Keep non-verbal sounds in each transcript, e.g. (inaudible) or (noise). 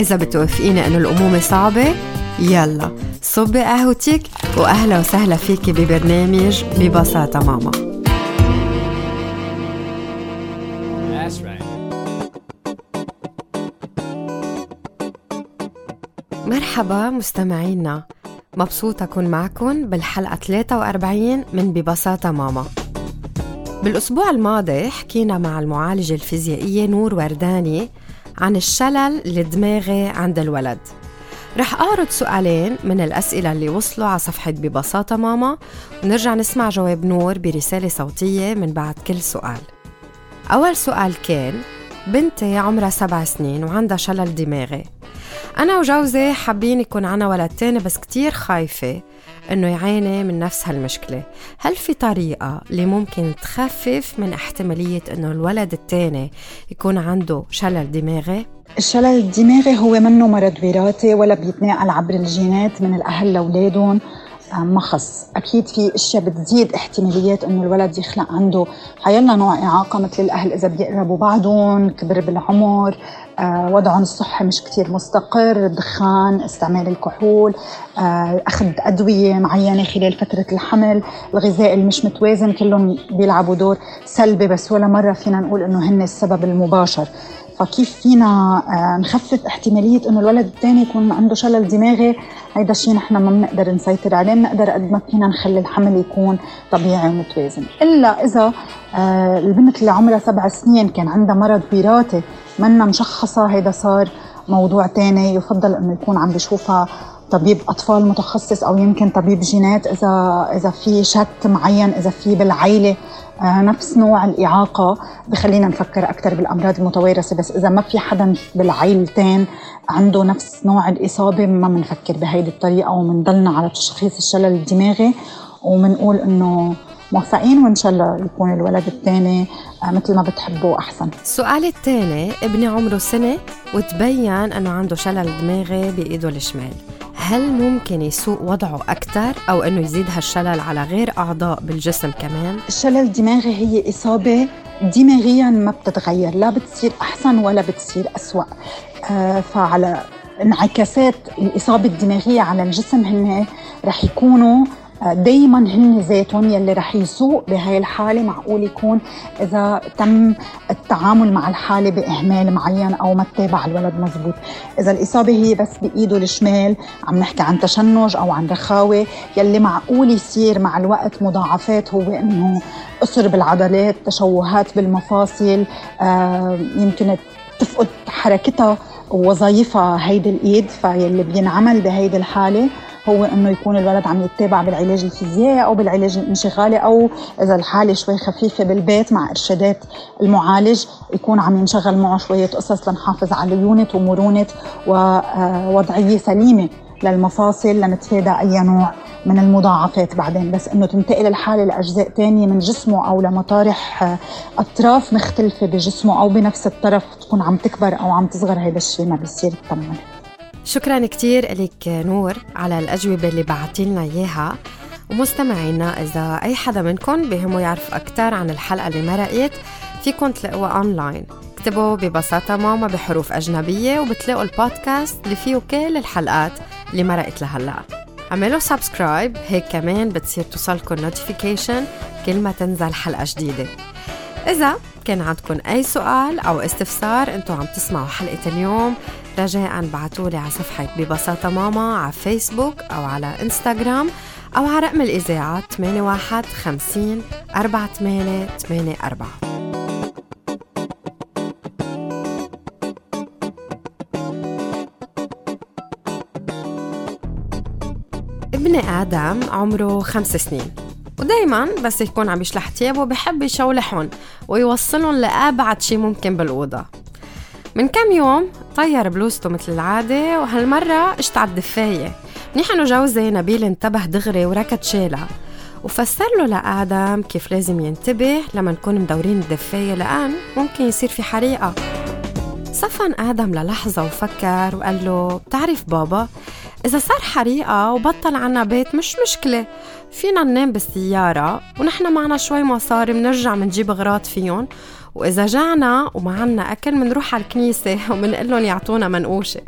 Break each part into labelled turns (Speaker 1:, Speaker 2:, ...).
Speaker 1: إذا بتوافقيني إنه الأمومة صعبة يلا صبي قهوتك وأهلا وسهلا فيكي ببرنامج ببساطة ماما. مرحبا مستمعينا مبسوطة أكون معكم بالحلقة 43 من ببساطة ماما. بالأسبوع الماضي حكينا مع المعالجة الفيزيائية نور ورداني عن الشلل الدماغي عند الولد. رح أعرض سؤالين من الأسئلة اللي وصلوا على صفحة ببساطة ماما. ونرجع نسمع جواب نور برسالة صوتية من بعد كل سؤال. أول سؤال كان بنتي عمرها سبع سنين وعندها شلل دماغي. أنا وجوزي حابين يكون عنا ولد تاني بس كتير خايفة. إنه يعاني من نفس هالمشكلة هل في طريقة اللي ممكن تخفف من احتمالية إنه الولد التاني يكون عنده شلل دماغي؟
Speaker 2: الشلل الدماغي هو منه مرض وراثي ولا بيتنقل عبر الجينات من الأهل لأولادهم ما خص أكيد في اشياء بتزيد احتماليات إنه الولد يخلق عنده. حيلا نوع إعاقة مثل الأهل إذا بيقربوا بعضهم كبر بالعمر آه، وضعهم الصحي مش كتير مستقر دخان استعمال الكحول آه، أخذ أدوية معينة خلال فترة الحمل الغذاء المش متوازن كلهم بيلعبوا دور سلبي بس ولا مرة فينا نقول إنه هن السبب المباشر. فكيف فينا آه، نخفف احتمالية إنه الولد الثاني يكون عنده شلل دماغي؟ هيدا الشيء نحن ما بنقدر نسيطر عليه بنقدر قد ما فينا نخلي الحمل يكون طبيعي ومتوازن. إلا إذا البنت اللي عمرها سبع سنين كان عندها مرض وراثي منا مشخصة هيدا صار موضوع تاني يفضل إنه يكون عم بيشوفها طبيب أطفال متخصص أو يمكن طبيب جينات إذا إذا في شك معين إذا في بالعائله آه، نفس نوع الإعاقة بخلينا نفكر أكثر بالأمراض المتوارثة بس إذا ما في حدا بالعائلتين عنده نفس نوع الإصابة ما بنفكر بهيدي الطريقة وبنضلنا على تشخيص الشلل الدماغي وبنقول إنه موفقين وإن شاء الله يكون الولد الثاني آه، مثل ما بتحبوا أحسن.
Speaker 1: السؤال الثاني ابني عمره سنة وتبين إنه عنده شلل دماغي بإيده الشمال. هل ممكن يسوء وضعه أكثر أو أنه يزيد هالشلل على غير أعضاء بالجسم كمان؟
Speaker 2: الشلل الدماغي هي إصابة دماغيا ما بتتغير لا بتصير أحسن ولا بتصير أسوأ. آه فعلى انعكاسات الإصابة الدماغية على الجسم هن رح يكونوا دائما هن ذاتهم يلي رح يسوق بهاي الحالة. معقول يكون إذا تم التعامل مع الحالة بإهمال معين أو ما تتابع الولد مزبوط؟ إذا الإصابة هي بس بإيده الشمال عم نحكي عن تشنج أو عن رخاوة يلي معقول يصير مع الوقت مضاعفات هو إنه قصر بالعضلات تشوهات بالمفاصل آه يمكن تفقد حركتها ووظائفها هيدي الإيد فيلي بينعمل بهيدي الحالة. هو أنه يكون الولد عم يتابع بالعلاج الفيزيائي أو بالعلاج الانشغالي أو إذا الحالة شوي خفيفة بالبيت مع إرشادات المعالج يكون عم ينشغل معه شوية قصص لنحافظ على ليونه ومرونة ووضعيه سليمة للمفاصل لنتفادى أي نوع من المضاعفات بعدين. بس إنه تنتقل الحالة لأجزاء ثانية من جسمه أو لمطارح أطراف مختلفة بجسمه أو بنفس الطرف تكون عم تكبر أو عم تصغر. هذا الشيء ما بيصير تطمن
Speaker 1: شكرا كتير لك نور على الأجوبة اللي بعتي لنا إياها. ومستمعينا إذا أي حدا منكم بهمه يعرف أكثر عن الحلقة اللي مرقت فيكم تلاقوها أونلاين اكتبوا ببساطة ماما بحروف أجنبية وبتلاقوا البودكاست اللي فيه كل الحلقات اللي مرقت لهلأ. اعملوا subscribe هيك كمان بتصير توصلكم notification كل ما تنزل حلقة جديدة. إذا كان عندكم أي سؤال أو استفسار أنتم عم تسمعوا حلقة اليوم رجاء بعتولي على صفحة ببساطة ماما على فيسبوك أو على إنستغرام أو على رقم الإذاعة 81 50 48 84 ابن آدم عمره خمس سنين. ودايما بس يكون عم يشلح تيابه بحب يشولحهم ويوصلهم لأبعد شي ممكن بالأوضة. من كم يوم طير بلوزته مثل العادة وهالمرة اشتعل الدفاية. منيح إنه جوزي نبيل انتبه دغري وركض شالها وفسر له لآدم كيف لازم ينتبه لما نكون مدورين الدفاية. لأن ممكن يصير في حريقة. صفن آدم للحظة وفكر وقال له بتعرف بابا إذا صار حريقة وبطل عنا بيت مش مشكلة. فينا ننام بالسيارة ونحن معنا شوي مصاري منرجع منجيب غراض فيهم وإذا جعنا وما عنا أكل منروح على الكنيسة (laughs) ومنقول لهم يعطونا منقوشة.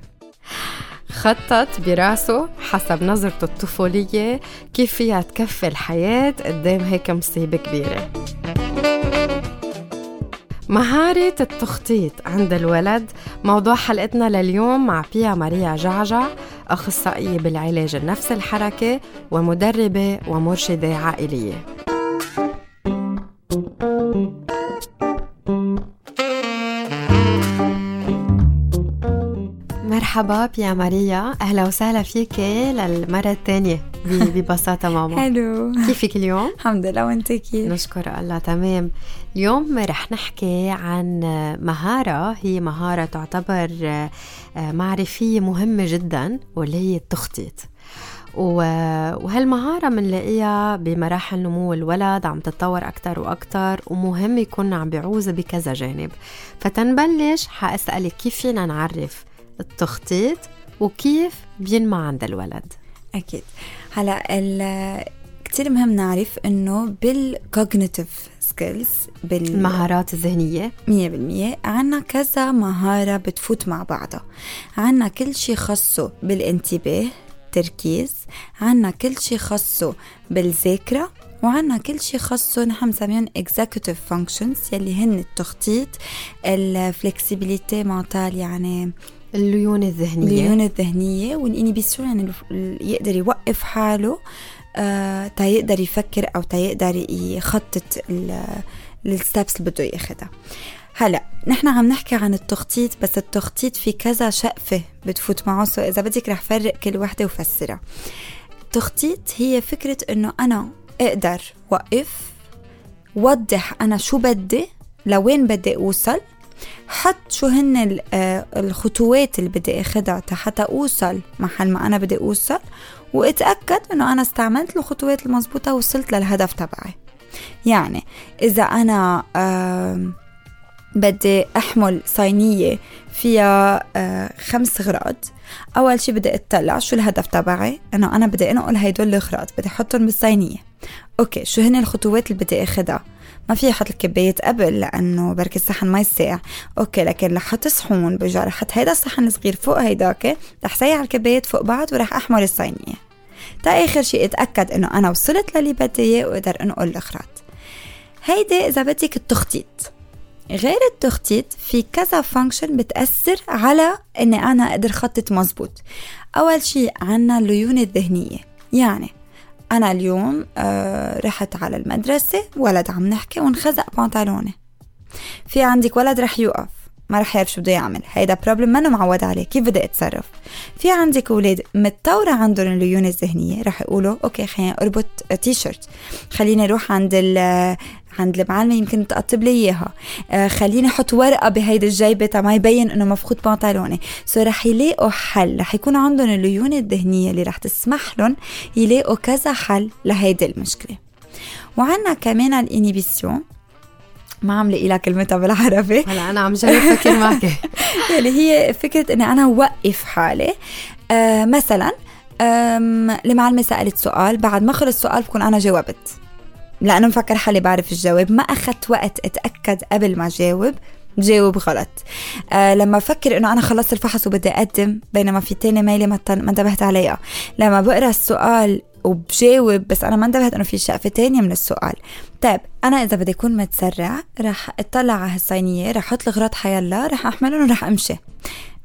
Speaker 1: خطط براسه حسب نظرته الطفولية كيف فيها تكفي الحياة قدام هيك مصيبة كبيرة. مهارة التخطيط عند الولد موضوع حلقتنا لليوم مع بيا ماريا جعجع أخصائية بالعلاج النفس الحركي ومدربة ومرشدة عائلية. مرحبا بيا ماريا. أهلا وسهلا فيك للمرة الثانية (laughs) ببساطة ماما.
Speaker 3: حلو
Speaker 1: كيفك اليوم؟
Speaker 3: الحمد لله. وأنت كيف؟
Speaker 1: نشكر الله تمام. اليوم رح نحكي عن مهارة هي مهارة تعتبر آه، معرفية مهمة جدا واللي هي التخطيط. وهالمهارة منلاقيها بمراحل نمو الولد عم تتطور أكتر وأكتر ومهم يكون عم بيعوز بكذا جانب. فتنبلش حأسألك كيف فينا نعرف التخطيط وكيف بينمى عند الولد.
Speaker 3: أكيد. هلا كتير مهم نعرف إنه بال cognitive skills
Speaker 1: بالمهارات الذهنية.
Speaker 3: مية بالمية عنا كذا مهارة بتفوت مع بعضها. عنا كل شي خصه بالانتباه تركيز. عنا كل شي خصه بالذاكرة. وعنا كل شي خصه نحن مسميهم executive functions يلي هن التخطيط ال flexibilité mentale يعني
Speaker 1: الليونة الذهنية.
Speaker 3: الليونة الذهنية وال inhibition يعني يقدر يوقف حاله آه تا يقدر يفكر أو تا يقدر يخطط ال steps اللي بده ياخدها. هلا نحن عم نحكي عن التخطيط بس التخطيط في كذا شقفة بتفوت معه سو إذا بدك رح فرق كل وحدة وفسرها. التخطيط هي فكرة إنه أنا أقدر وقف وضح أنا شو بدي لوين بدي أوصل حط شو هن آه، الخطوات اللي بدي أخدها حتى أوصل محل ما أنا بدي أوصل وأتأكد إنه أنا استعملت الخطوات المضبوطه وصلت للهدف تبعي. يعني إذا أنا بدي أحمل صينية فيها آه، خمس غراض أول شي بدي اطلع شو الهدف تبعي؟ إنه أنا بدي أنقل هيدول الغراض بدي أحطهم بالصينية. okay شو هن الخطوات اللي بدي أخدها؟ ما في أحط الكبايات قبل لأنه بركي الصحن ما يساع okay لكن رح أحط صحون برجع رح أحط هيدا الصحن الصغير فوق هيداك رح سيع الكبايات فوق بعض ورح احمل الصينية. تا آخر شيء أتأكد إنه أنا وصلت للي بدي اياه واقدر انقل الغراض هيدي إذا بدك التخطيط. غير التخطيط في كذا function بتأثر على إني أنا أقدر خطط مزبوط أول شيء عنا الليونة الذهنية. يعني أنا اليوم آه رحت على المدرسة ولد عم نحكي وانخزق بنطلوني في عندك ولد رح يوقف. ما رح يعرف شو بده يعمل. هيدا problem منه معود عليه. كيف بدي أتصرف؟ في عندك أولاد متطورة عندهم الليونة الذهنية رح يقولوا okay خليني أربط تي شيرت خليني أروح عند عند المعلمة يمكن تقطب لي إياها. آه خليني أحط ورقة بهيدي الجيبة تا ما يبين إنه مخزوق بنطلوني. so رح يلاقوا حل. رح يكون عندهم الليونة الذهنية اللي رح تسمح لهم يلاقوا كذا حل لهيدي المشكلة. وعنا كمان ال inhibition ما عم لاقي لها كلمتها بالعربي.
Speaker 1: هلا أنا عم جرب أفكر معك.
Speaker 3: اللي (laughs) هي فكرة إني أنا أوقف حالي. آه مثلا المعلمة سألت سؤال بعد ما خلص السؤال بكون أنا جاوبت. لأنه مفكر حالي بعرف الجواب. ما أخذت وقت أتأكد قبل ما جاوب جاوب غلط. آه لما بفكر إنه أنا خلصت الفحص وبدي أقدم بينما في تاني ميلة ما انتبهت عليها. لما بقرأ السؤال وبجاوب بس أنا ما انتبهت إنه في شقفة تانية من السؤال. طيب أنا إذا بدي أكون متسرع رح أطلع على هالصينية رح أحط الغراض حيلا رح احملهم ورح أمشي.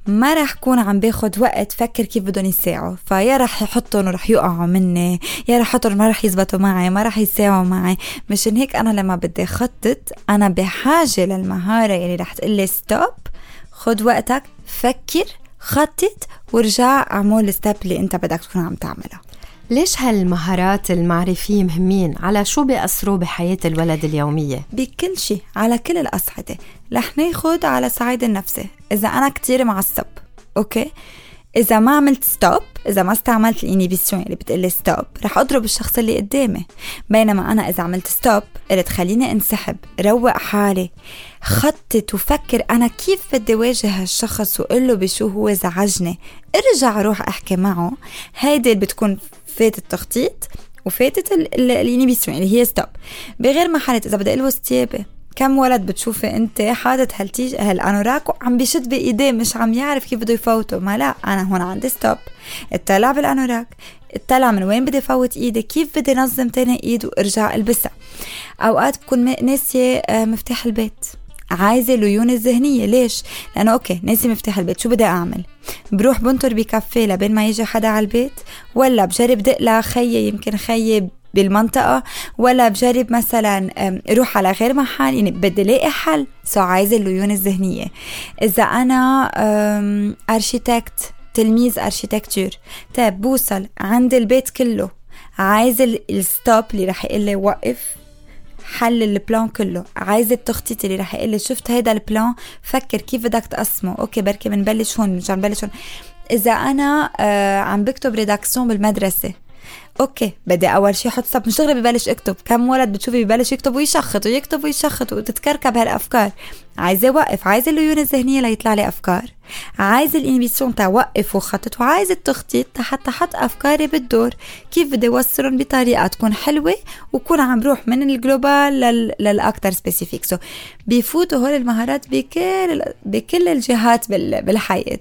Speaker 3: ما رح كون عم باخد وقت فكر كيف بدهم يساعوا فيا رح يحطهم ورح يقعوا مني يا رح أحطهم ما رح يزبطوا معي ما رح يساعوا معي. مشان هيك أنا لما بدي خطط أنا بحاجة للمهارة اللي رح تقلي stop خد وقتك فكر خطط ورجع اعمل ال step اللي أنت بدك تكون عم تعملها
Speaker 1: ليش هالمهارات المعرفية مهمين؟ على شو بيأثروا بحياة الولد اليومية؟
Speaker 3: بكل شيء على كل الأصعدة رح ناخد على صعيد النفسي. إذا أنا كتير معصب okay؟ إذا ما عملت stop إذا ما استعملت ال inhibition اللي بتقلي stop رح أضرب الشخص اللي قدامي. بينما أنا إذا عملت stop قلت خليني انسحب روق حالي خطط وفكر أنا كيف بدي واجه هالشخص وقول له بشو هو زعجني ارجع روح أحكي معه. هيدي اللي بتكون فاتت التخطيط وفاتت ال inhibition اللي هي stop بغير محل إذا بدي ألبس تيابي كم ولد بتشوفي أنت حاطط هالتيج هال anorak وعم بيشد بإيديه مش عم يعرف كيف بده يفوته؟ ما لا أنا هون عندي stop اطلع بال anorak اطلع من وين بدي فوت إيدي؟ كيف بدي نظم تاني إيد وإرجع ألبسها؟ أوقات بكون ناسية آه، مفتاح البيت. عايزة الليونه الذهنية. ليش؟ لأنه okay ناسي مفتاح البيت. شو بدي أعمل؟ بروح بنطر بكافيه لبين ما يجي حدا على البيت ولا بجرب دق لخيي يمكن خيي بالمنطقة ولا بجرب مثلا روح على غير محل يعني بدي لاقي حل. so عايزة الليونة الذهنية. إذا أنا architecte تلميذ architecture طيب بوصل عند البيت كله. عايزة ال stop اللي رح يقول لي وقف. حل ال plan كله. عايزة التخطيط اللي رح يقول لي شفت هيدا ال plan؟ فكر كيف بدك تقسمه. okay بركي بنبلش هون مش عم بلش هون. إذا أنا آه عم بكتب rédaction بالمدرسة okay بدي أول شيء أحط stop مش دغري ببلش أكتب. كم ولد بتشوفي ببلش يكتب ويشخط ويكتب ويشخط وتتكركب هالأفكار. عايزة أوقف عايزة الليونة الذهنية ليطلع لي أفكار. عايزة ال inhibition تاع وقف وخطط وعايزة التخطيط حتى أحط أفكاري بالدور. كيف بدي أوصلهم بطريقة تكون حلوة وكون عم بروح من ال global لل... للاكثر specific so بيفوتوا هول المهارات بكل بكل الجهات بال... بالحياة.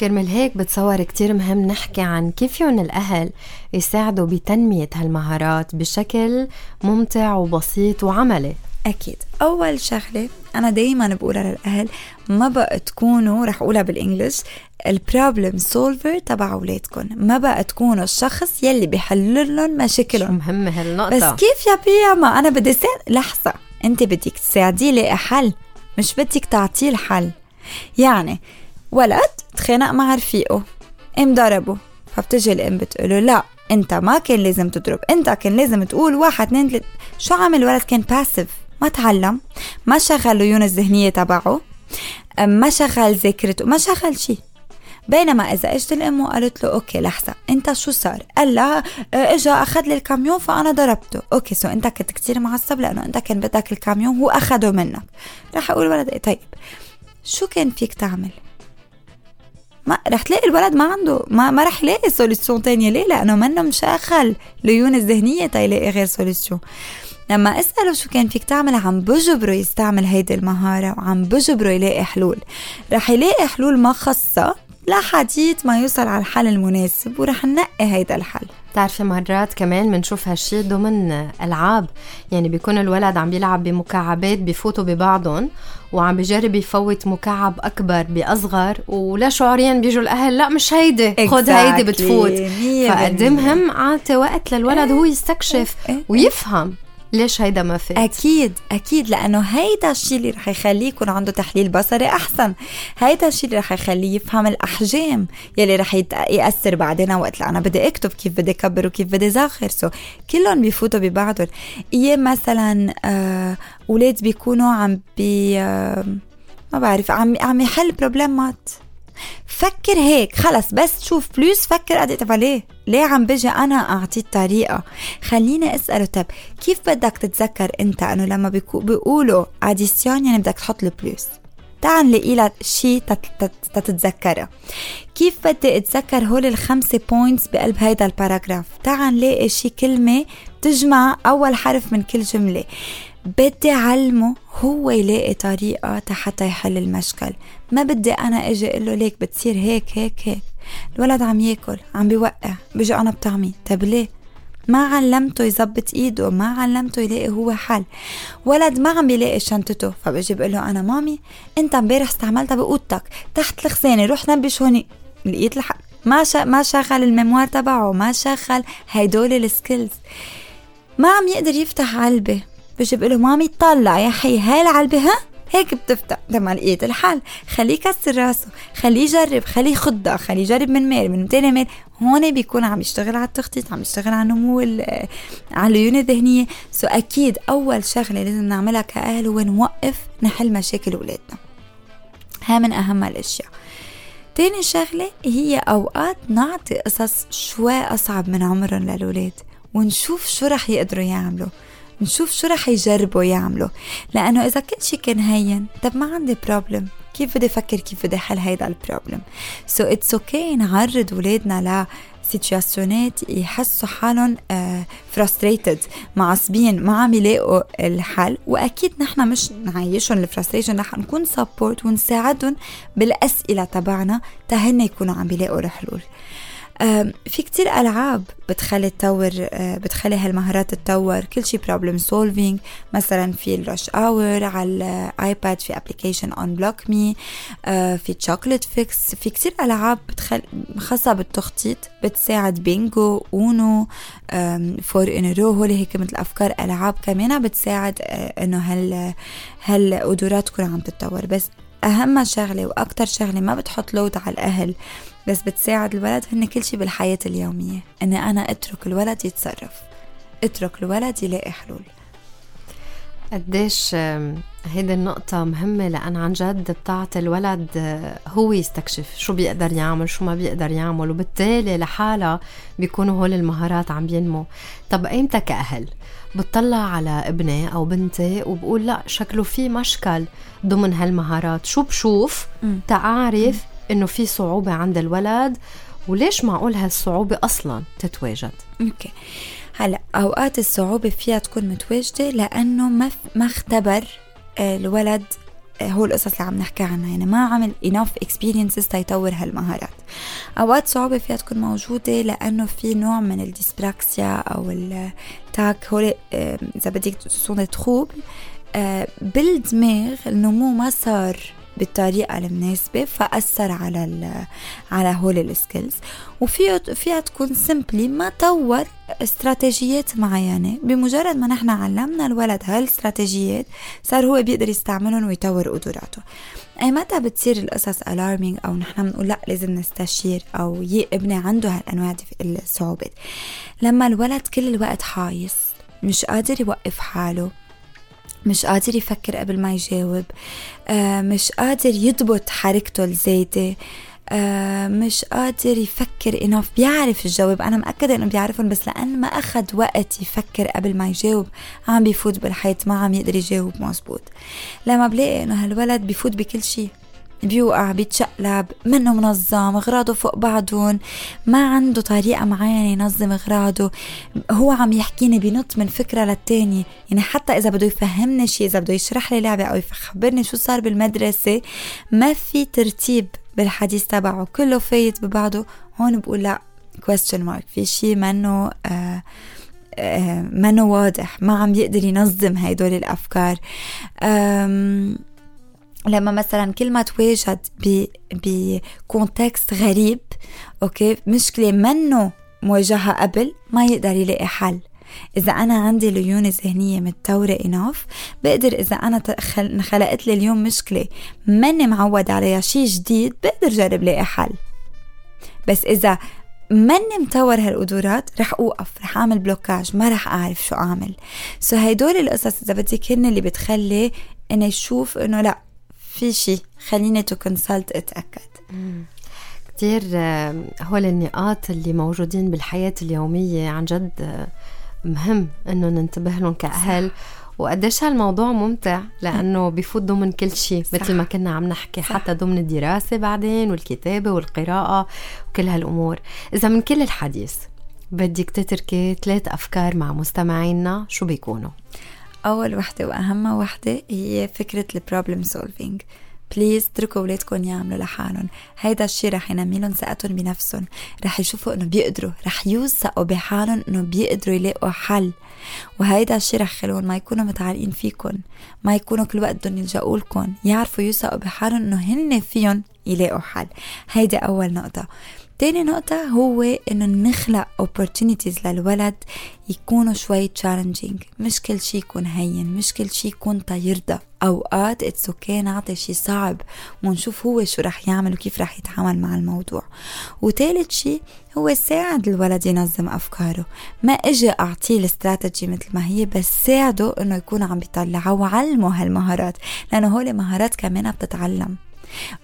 Speaker 1: كرمال هيك بتصور كتير مهم نحكي عن كيف فيون الأهل يساعدوا بتنمية هالمهارات بشكل ممتع وبسيط وعملي.
Speaker 3: أكيد. أول شغلة أنا دايما بقولها للأهل ما بقى تكونوا رح أقولها بال English ال problem solver تبع أولادكم ما بقى تكونوا الشخص يلي بيحل لهم مشاكلهم.
Speaker 1: مهمة هالنقطة؟
Speaker 3: بس كيف يا بيا؟ ما أنا بدي ساعد لحظة. أنت بدك تساعديه لاقي حل مش بدك تعطيه الحل. يعني ولد تخانق مع رفيقه. قام ضربه. فبتجي الإم بتقوله لا أنت ما كان لازم تضرب. أنت كان لازم تقول واحد اثنين ثلاثة شو عمل الولد كان passive ما تعلم. ما شغل الليونة الذهنية تبعه. ما شغل ذاكرته. ما شغل شيء بينما إذا إجت الإم وقالت له okay لحظة. أنت شو صار؟ قال لها آه، إجا أخذ لي الكاميون فأنا ضربته. okay so أنت كنت كتير معصب لأنه أنت كان بدك الكاميون هو أخده منك. رح أقول ولد إيه طيب. شو كان فيك تعمل؟ ما رح تلاقي الولد ما عنده ما, ما رح يلاقي solution تانية. ليه؟ لأنه منه مشغل الليونة الذهنية تيلاقي غير solution لما أسأله شو كان فيك تعمل عم بجبره يستعمل هيدي المهارة وعم بجبره يلاقي حلول. رح يلاقي حلول ما خاصة لحديت ما يوصل على الحل المناسب ورح ننقي هيدا الحل
Speaker 1: بتعرفي مرات كمان بنشوف هالشي ضمن ألعاب يعني بيكون الولد عم بيلعب بمكعبات بفوتوا ببعضهم وعم بجرب يفوت مكعب أكبر بأصغر ولا شعوريا بيجوا الأهل لا مش هيدي exactly. خد هيدي بتفوت فقد مهم اعطي وقت للولد هو يستكشف إيه، إيه. ويفهم ليش هيدا ما فات؟
Speaker 3: أكيد أكيد لأنه هيدا الشيء اللي رح يخليه يكون عنده تحليل بصري أحسن. هيدا الشيء اللي رح يخليه يفهم الأحجام يلي رح يأثر بعدين وقت أنا بدي أكتب كيف بدي أكبر وكيف بدي زاخر سو كلهم بيفوتوا ببعضهم. أيام مثلا آه أولاد بيكونوا عم بي آه ما بعرف عم عم يحل problemات فكر هيك خلص بس تشوف plus فكر قد طب ليه؟ ليه عم بجي أنا أعطيه الطريقة؟ خليني أسأله طب كيف بدك تتذكر أنت إنه لما بيقولوا addition يعني بدك تحط ال plus تعال نلاقي لك شيء تتذكره. كيف بدي أتذكر هول الخمسة points بقلب هيدا ال paragraph تعال نلاقي شي كلمة تجمع أول حرف من كل جملة. بدي علمه هو يلاقي طريقة حتى يحل المشكل. ما بدي أنا أجي أقول له ليك بتصير هيك هيك هيك. الولد عم ياكل عم بيوقع بيجي أنا بطعمي. طب ليه؟ ما علمته يظبط إيده ما علمته يلاقي هو حل. ولد ما عم بيلاقي شنطته فبجي بقول له أنا مامي أنت امبارح استعملتها بأوضتك تحت الخزانة روح نبش هوني لقيت الحق ما شا ما شغل ال mémoire تبعه ما شغل هيدول ال skills ما عم يقدر يفتح علبة. بجي بقول له مامي طلع يا حي هاي العلبة ها؟ هيك بتفتح. لما لقيت الحل. خليه يكسر راسه خليه يجرب خليه يخضها خليه يجرب من ميل من 200 ميل. هون بيكون عم يشتغل على التخطيط عم يشتغل على نمو على الليونة الذهنية. so أكيد أول شغلة لازم نعملها كأهل هو نوقف نحل مشاكل أولادنا. ها من أهم الأشياء. تاني شغلة هي أوقات نعطي قصص شوي أصعب من عمرهم للولاد ونشوف شو رح يقدروا يعملوا. نشوف شو رح يجربوا يعملوا. لأنه إذا كل شي كان هين طب ما عندي problem كيف بدي أفكر كيف بدي أحل هيدا ال problem so it's okay نعرض ولادنا situationات يحسوا حالهم frustrated uh, معصبين ما عم يلاقوا الحل. وأكيد نحن مش نعيشهم ال frustration رح نكون support ونساعدهم بالأسئلة تبعنا تهن يكونوا عم بيلاقوا الحلول. في كتير ألعاب بتخلي تطور آه، بتخلي هالمهارات تتطور كل شي problem solving مثلا في ال Rush Hour على ال iPad في application Unblock Me في Chocolate Fix في كتير ألعاب بتخل... خاصة بالتخطيط بتساعد Bingo Uno four in a row هول هيك مثل أفكار ألعاب كمان بتساعد آه، إنه هال هالقدرات تكون عم تتطور. بس أهم شغلة وأكتر شغلة ما بتحط لود على الأهل بس بتساعد الولد هن كل شي بالحياة اليومية. إني أنا أترك الولد يتصرف. أترك الولد يلاقي حلول.
Speaker 1: قديش هيدي النقطة مهمة لأن عن جد بتعطي الولد آه، هو يستكشف شو بيقدر يعمل شو ما بيقدر يعمل وبالتالي لحالها بيكونوا هول المهارات عم بينمو. طب أيمتى كأهل؟ بتطلع على ابني أو بنتي وبقول لا شكله في مشكل ضمن هالمهارات. شو بشوف؟ تعرف إنه في صعوبة عند الولد وليش معقول هالصعوبة أصلا تتواجد؟
Speaker 3: أوكي. هلأ أوقات الصعوبة فيها تكون متواجدة لأنه ما ما اختبر آه، الولد آه، هو القصص اللي عم نحكي عنها. يعني ما عمل enough experiences تيطور هالمهارات. أوقات صعوبة فيها تكون موجودة لأنه في نوع من ال dyspraxia أو ال TAC هو آه، إذا بدك sont troubles بالدماغ النمو ما صار بالطريقة المناسبة فأثر على على هول ال skills وفيها فيها تكون simply ما طور استراتيجيات معينة. بمجرد ما نحن علمنا الولد هالاستراتيجيات صار هو بيقدر يستعملهم ويطور قدراته. أي متى بتصير القصص alarming أو نحن بنقول لأ لازم نستشير يي ابني عنده هالأنواع دي الصعوبات. لما الولد كل الوقت حايص مش قادر يوقف حاله مش قادر يفكر قبل ما يجاوب آه مش قادر يضبط حركته الزايدة آه مش قادر يفكر انه بيعرف الجواب. أنا مأكدة إنه بيعرفهم بس لأن ما أخذ وقت يفكر قبل ما يجاوب عم بيفوت بالحيط ما عم يقدر يجاوب مزبوط. لما بلاقي إنه هالولد بيفوت بكل شيء بيوقع بيتشقلب منه منظم اغراضه فوق بعضهم. ما عنده طريقة معينة ينظم اغراضه هو عم يحكيني بنط من فكرة للتانية. يعني حتى إذا بده يفهمني شيء إذا بده يشرح لي لعبة أو يخبرني شو صار بالمدرسة ما في ترتيب بالحديث تبعه. كله فايت ببعضه. هون بقول لا question mark. في شيء منه آه آه منه واضح. ما عم يقدر ينظم هيدول الأفكار. لما مثلا كل ما تواجد ب context غريب okay مشكلة منه مواجهة قبل ما يقدر يلاقي حل. إذا أنا عندي ليونة ذهنية متطورة enough بقدر إذا أنا خلقت لي اليوم مشكلة ماني معود عليها شيء جديد بقدر جرب لاقي حل. بس إذا ماني مطور هالقدرات رح أوقف رح أعمل blocage ما رح أعرف شو أعمل. so هيدول القصص إذا بدك هن اللي بتخلي إني أشوف إنه لأ في شيء خليني to consult أتأكد.
Speaker 1: كثير آه، هول النقاط اللي موجودين بالحياة اليومية عن جد آه، مهم إنه ننتبه لهم كأهل. وقديش هالموضوع ممتع لأنه بفوت ضمن كل شيء مثل ما كنا عم نحكي صح. حتى ضمن الدراسة بعدين والكتابة والقراءة وكل هالأمور. إذا من كل الحديث بدك تتركي ثلاث أفكار مع مستمعينا شو بيكونوا؟
Speaker 3: أول وحدة وأهم وحدة هي فكرة ال problem solving please اتركوا أولادكم يعملوا لحالهم. هيدا الشيء رح ينمي لهم ثقتهم بنفسهم. رح يشوفوا إنه بيقدروا. رح يوثقوا بحالهم إنه بيقدروا يلاقوا حل. وهيدا الشيء رح يخليهم ما يكونوا متعلقين فيكم. ما يكونوا كل وقت بدهم يلجأوا لكم. يعرفوا يوثقوا بحالهم إنه هن فيهم يلاقوا حل. هيدا أول نقطة. تاني نقطة هو إنه نخلق opportunities للولد يكونوا شوي challenging. مش كل شي يكون هين مش كل شي يكون تيرضى أوقات it's okay نعطي شي صعب ونشوف هو شو رح يعمل وكيف رح يتعامل مع الموضوع. وثالث شي هو ساعد الولد ينظم أفكاره. ما إجي أعطيه الاستراتيجي مثل ما هي بس ساعده إنه يكون عم بيطلع وعلمه هالمهارات لأنه هول مهارات كمان بتتعلم.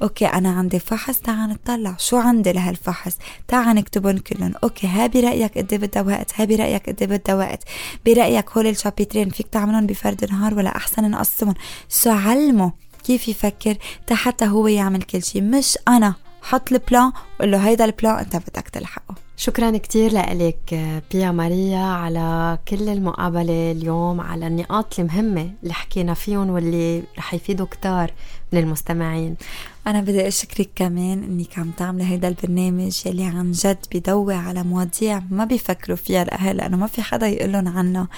Speaker 3: okay أنا عندي فحص تعال نطلع. شو عندي لهالفحص؟ تعال نكتبهم كلهم. okay ها برأيك قد إيه بدها وقت ها برأيك قد إيه بدها وقت برأيك هول ال chapter ين فيك تعملهم بفرد نهار ولا أحسن نقسمهم شو علمه كيف يفكر. حتى هو يعمل كل شيء مش أنا. حط ال plan وقول له هيدا ال plan أنت بدك تلحقه.
Speaker 1: شكرا كتير لك بيا ماريا على كل المقابلة اليوم على النقاط المهمة اللي حكينا فيهم واللي رح يفيدوا كتار. من المستمعين
Speaker 3: أنا بدي أشكرك كمان إنك عم تعملي هيدا البرنامج يلي عن جد بيضوي على مواضيع ما بيفكروا فيها الأهل لأنه ما في حدا يقولن عنها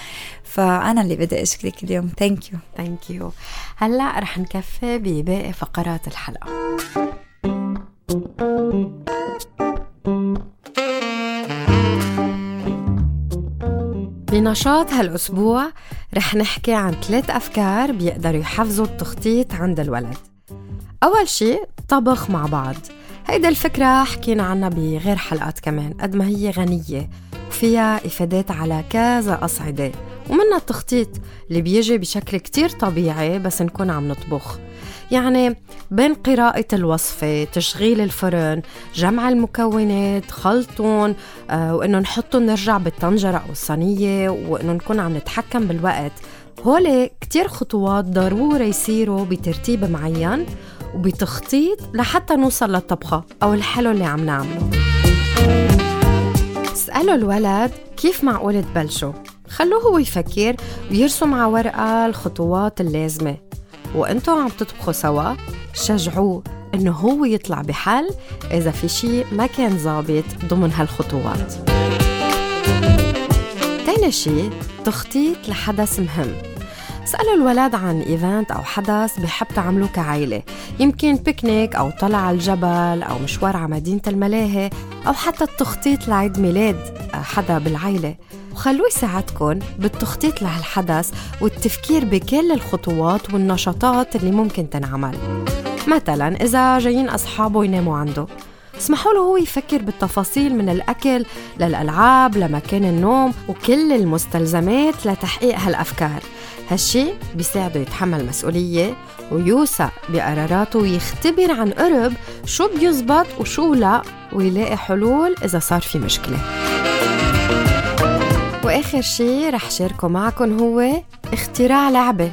Speaker 3: فأنا اللي بدي أشكرك اليوم. thank you
Speaker 1: thank you هلأ رح نكفي بباقي فقرات الحلقة. بنشاط هالأسبوع رح نحكي عن ثلاث أفكار بيقدروا يحفزوا التخطيط عند الولد. أول شي طبخ مع بعض. هيدا الفكرة حكينا عنها بغير حلقات كمان قد ما هي غنية وفيها إفادات على كذا أصعدة ومنها التخطيط اللي بيجي بشكل كتير طبيعي بس نكون عم نطبخ. يعني بين قراءة الوصفة تشغيل الفرن جمع المكونات خلطهم آه وإنه نحطهم نرجع بالطنجرة أو الصينية وإنه نكون عم نتحكم بالوقت. هول كتير خطوات ضروري يصيروا بترتيب معين وبتخطيط لحتى نوصل للطبخة أو الحلو اللي عم نعمله. اسألوا الولد كيف معقول تبلشوا. خلوه هو يفكر ويرسم على ورقة الخطوات اللازمة. وانتوا عم تطبخوا سوا شجعوه انه هو يطلع بحل إذا في شيء ما كان ظابط ضمن هالخطوات. تاني شيء تخطيط لحدث مهم. اسألوا الولد عن event أو حدث بحب تعملوه كعيلة. يمكن بيكنيك أو طلع على الجبل أو مشوار على مدينة الملاهي أو حتى التخطيط لعيد ميلاد حدا بالعيلة. وخلوه يساعدكم بالتخطيط لهالحدث والتفكير بكل الخطوات والنشاطات اللي ممكن تنعمل. مثلا إذا جايين أصحابه يناموا عنده. اسمحوا له هو يفكر بالتفاصيل من الأكل للألعاب لمكان النوم وكل المستلزمات لتحقيق هالأفكار. هالشي بيساعده يتحمل مسؤولية ويوثق بقراراته ويختبر عن قرب شو بيزبط وشو لا ويلاقي حلول إذا صار في مشكلة. وآخر شي رح شاركه معكم هو اختراع لعبة.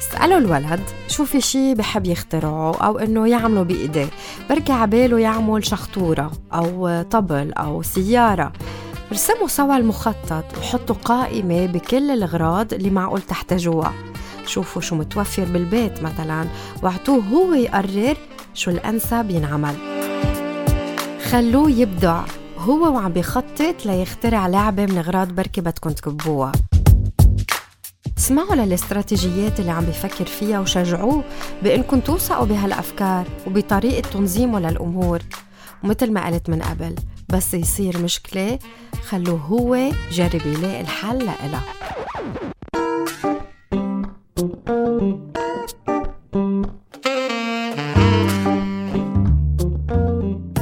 Speaker 1: اسألوا الولد شو في شي بحب يخترعه أو إنه يعمله بإيديه بركي عباله يعمل شخطورة أو طبل أو سيارة. رسموا سوا المخطط وحطوا قائمة بكل الأغراض اللي معقول تحتاجوها. شوفوا شو متوفر بالبيت مثلا واعطوه هو يقرر شو الأنسب ينعمل. خلوه يبدع. هو وعم بيخطط ليخترع لعبة من أغراض بركي بدكم تكبوها. اسمعوا للاستراتيجيات اللي عم بفكر فيها وشجعوه بأنكم توثقوا بهالأفكار وبطريقة تنظيمه للأمور. ومثل ما قلت من قبل بس يصير مشكلة خلوه هو جرب يلاقي الحل لإلها.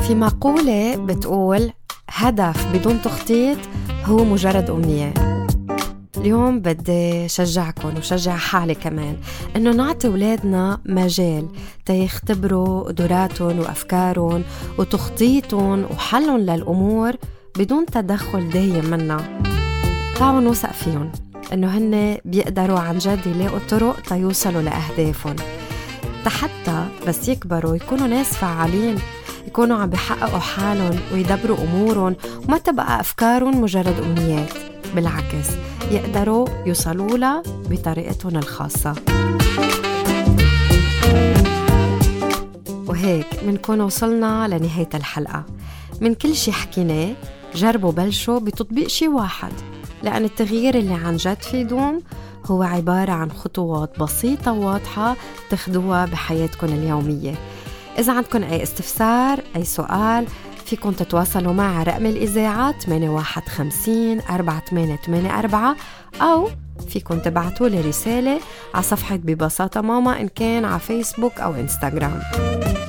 Speaker 1: في مقولة بتقول هدف بدون تخطيط هو مجرد أمنية. اليوم بدي شجعكم وشجع حالي كمان إنه نعطي أولادنا مجال تيختبروا قدراتهم وافكارهم وتخطيطهم وحلهم للأمور بدون تدخل دايم منا. تعالوا نوثق فيهم إنه هن بيقدروا عن جد يلاقوا طرق تيوصلوا لاهدافهم حتى بس يكبروا يكونوا ناس فعالين يكونوا عم بيحققوا حالهم ويدبروا أمورهم وما تبقى أفكارهم مجرد أمنيات. بالعكس يقدروا يوصلوا لها بطريقتهم الخاصة. وهيك منكون وصلنا لنهاية الحلقة. من كل شي حكيناه جربوا بلشوا بتطبيق شي واحد لأن التغيير اللي عن جد في دوم هو عبارة عن خطوات بسيطة وواضحة تاخدوها بحياتكم اليومية. إذا عندكم أي استفسار أي سؤال فيكم تتواصلوا مع رقم الإذاعة 8150 4884 أو فيكن تبعتوا لي رسالة على صفحة ببساطة ماما إن كان على فيسبوك أو إنستغرام.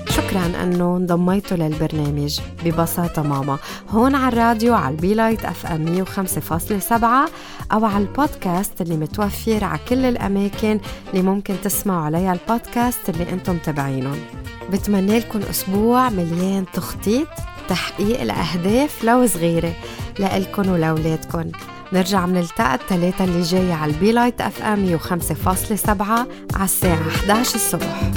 Speaker 1: شكرا أنه انضميتوا للبرنامج ببساطة ماما. هون على الراديو على ال Be Light FM 105.7 أو على البودكاست اللي متوفر على كل الأماكن اللي ممكن تسمعوا عليها البودكاست اللي أنتم تبعينهم بتمنى لكم أسبوع مليان تخطيط تحقيق الأهداف لو صغيرة لإلكن ولأولادكن. نرجع منلتقى الثلاثة اللي جاية على ال Be Light FM 105.7 على الساعة 11 الصبح.